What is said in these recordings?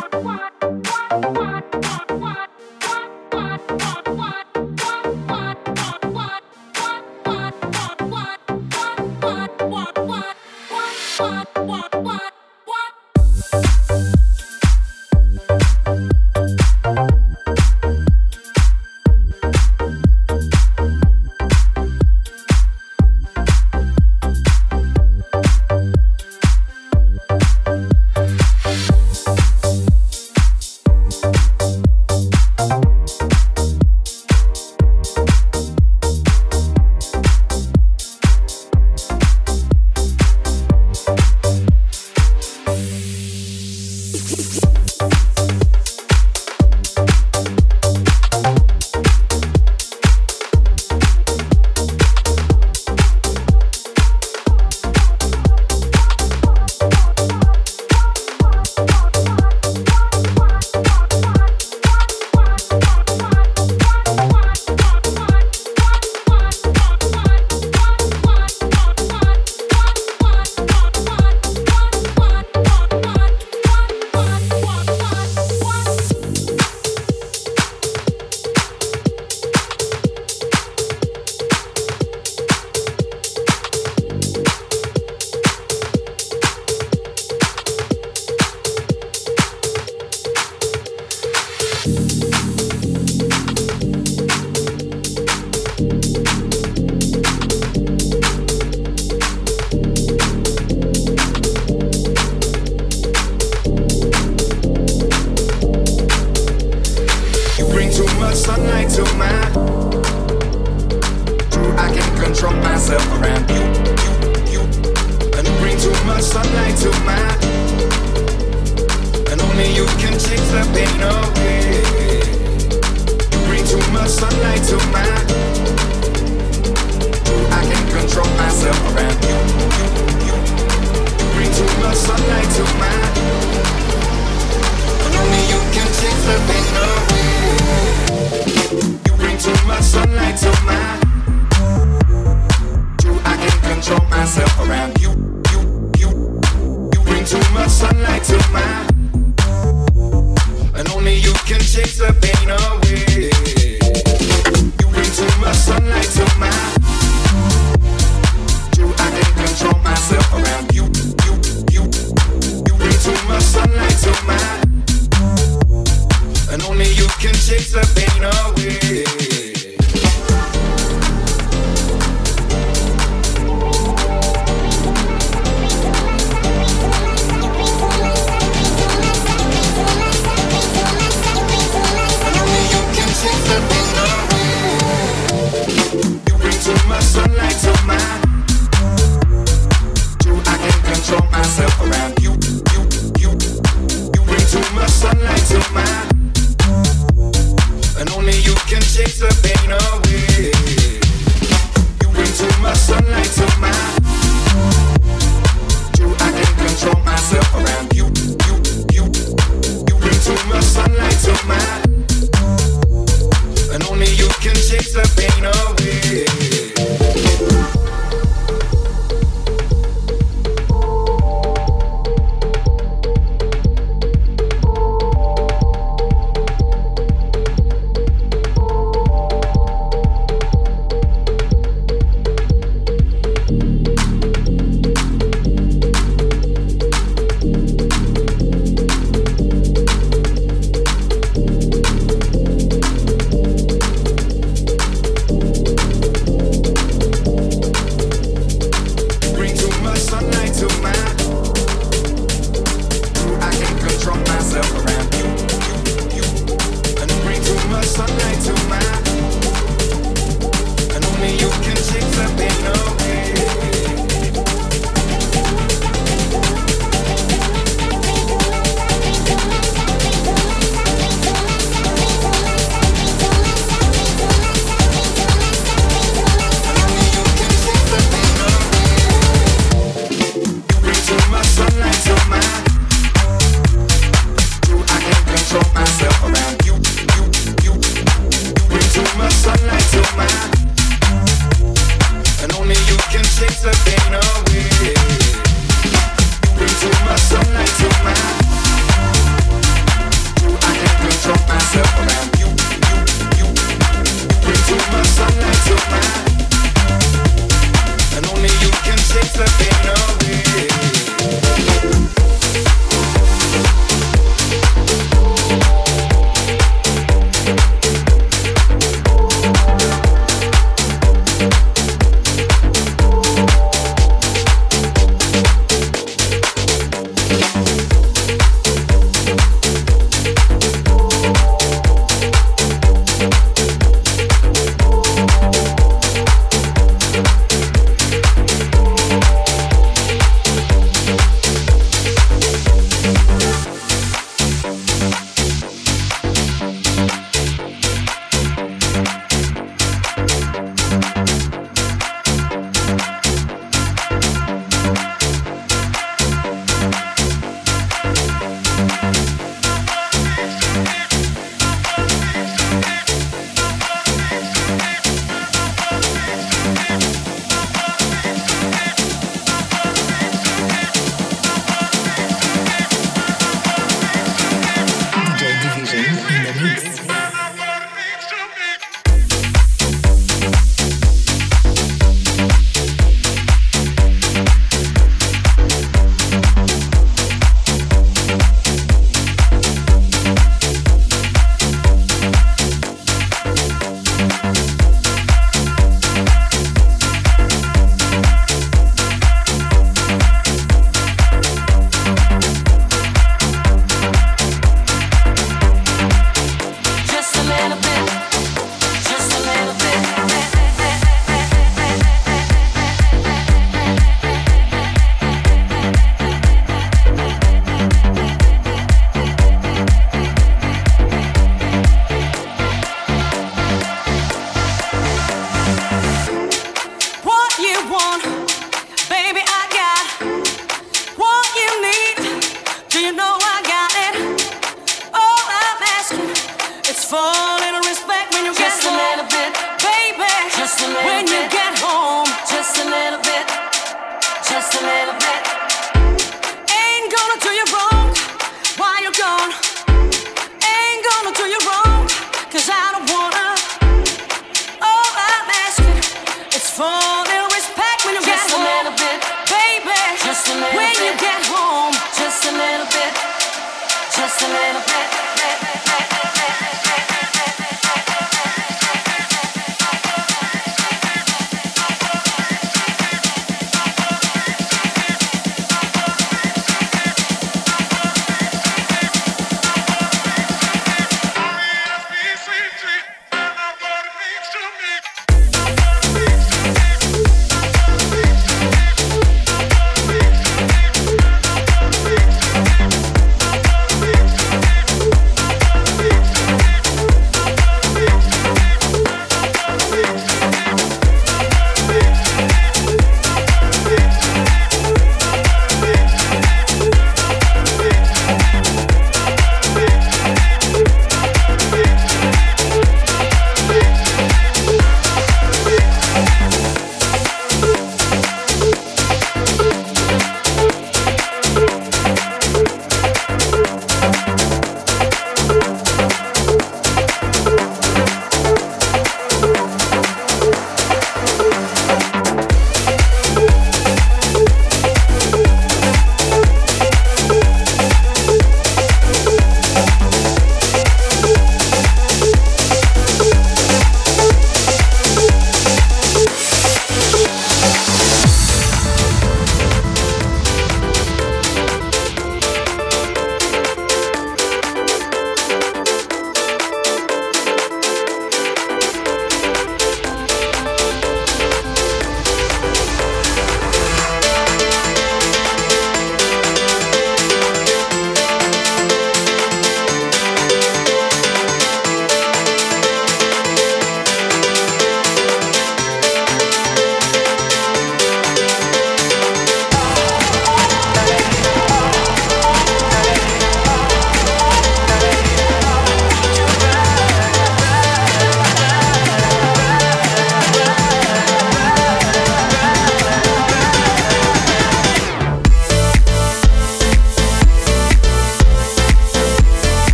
one, one.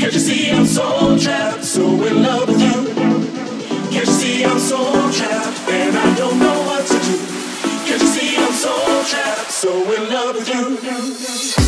Can't you see I'm so trapped, so in love with you? Can't you see I'm so trapped and I don't know what to do? Can't you see I'm so trapped, so in love with you?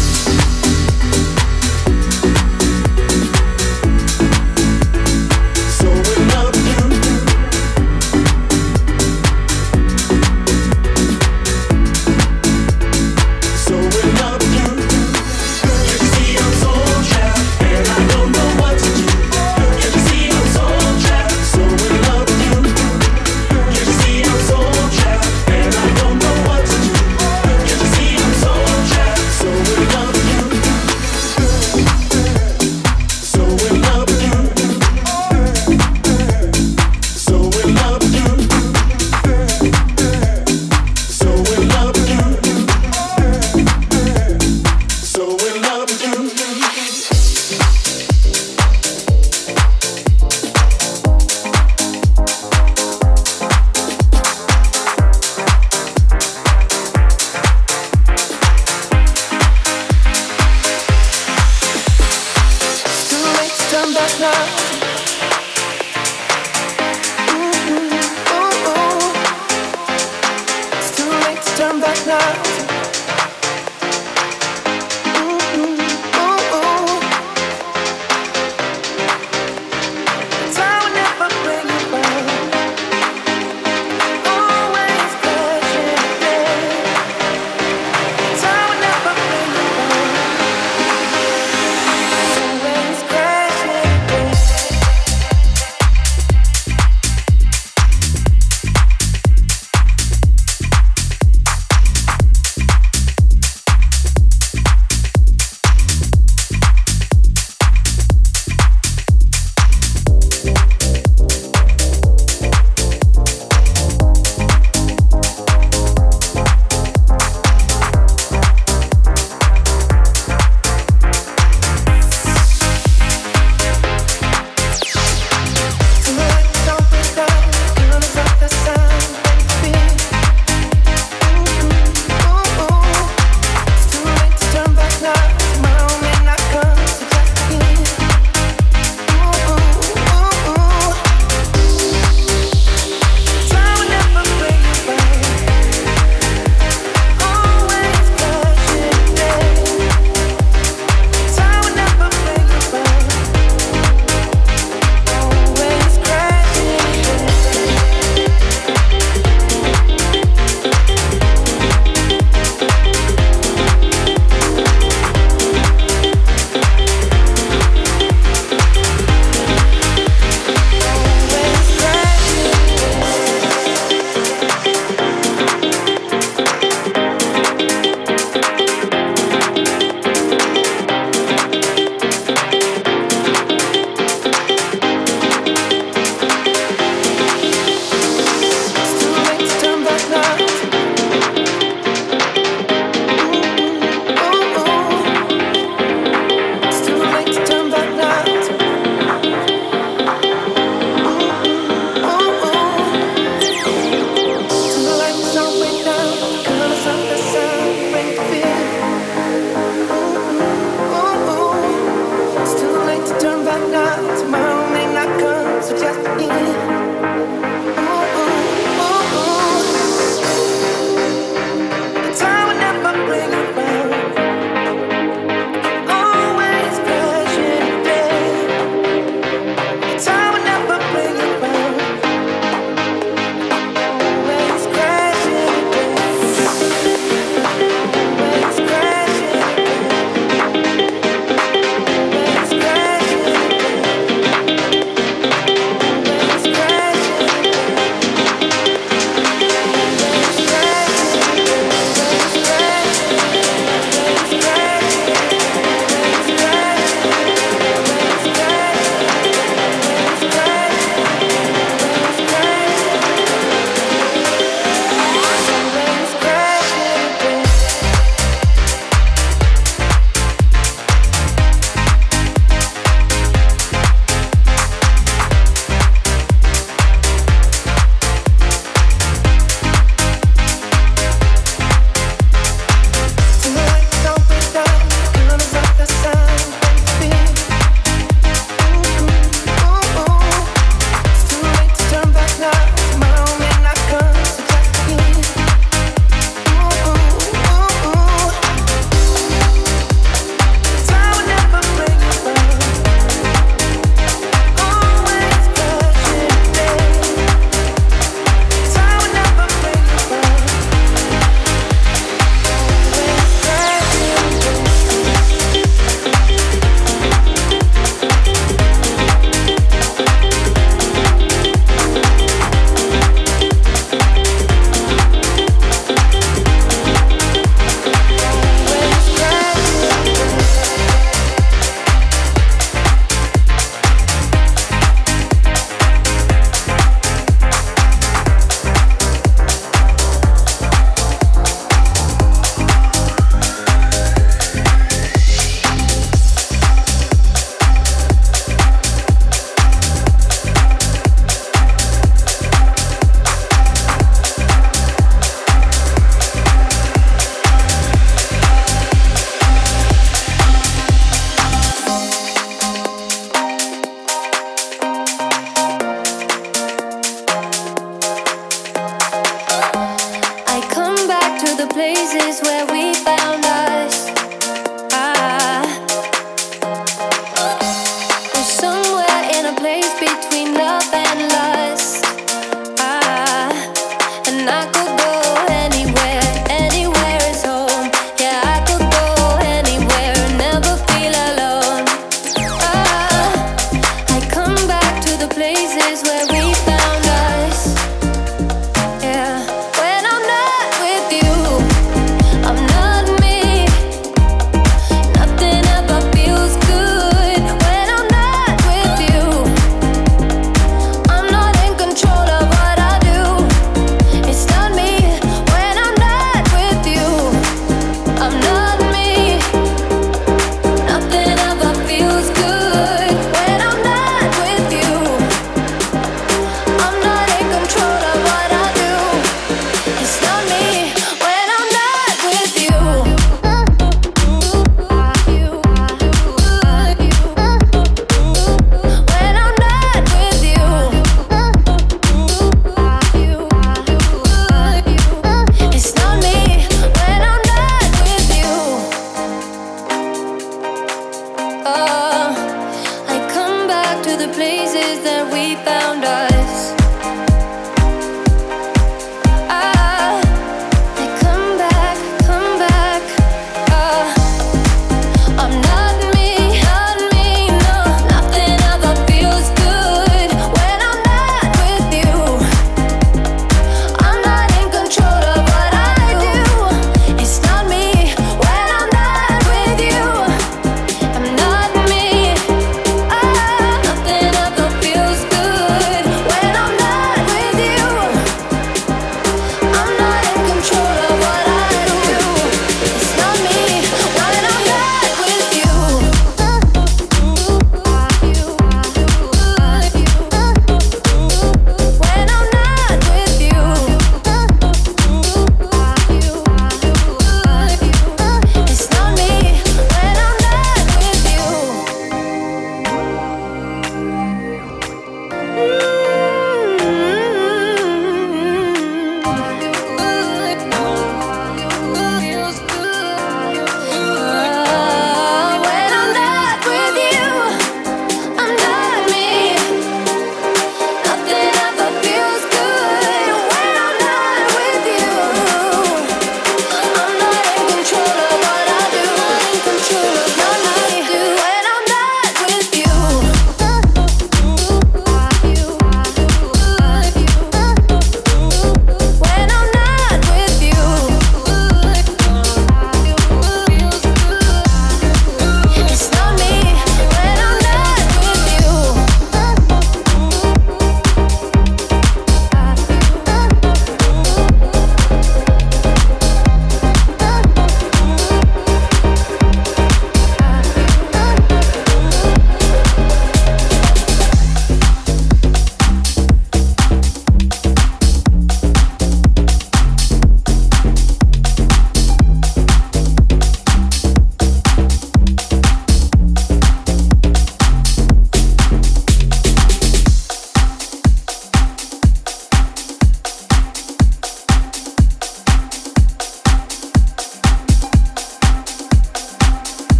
I could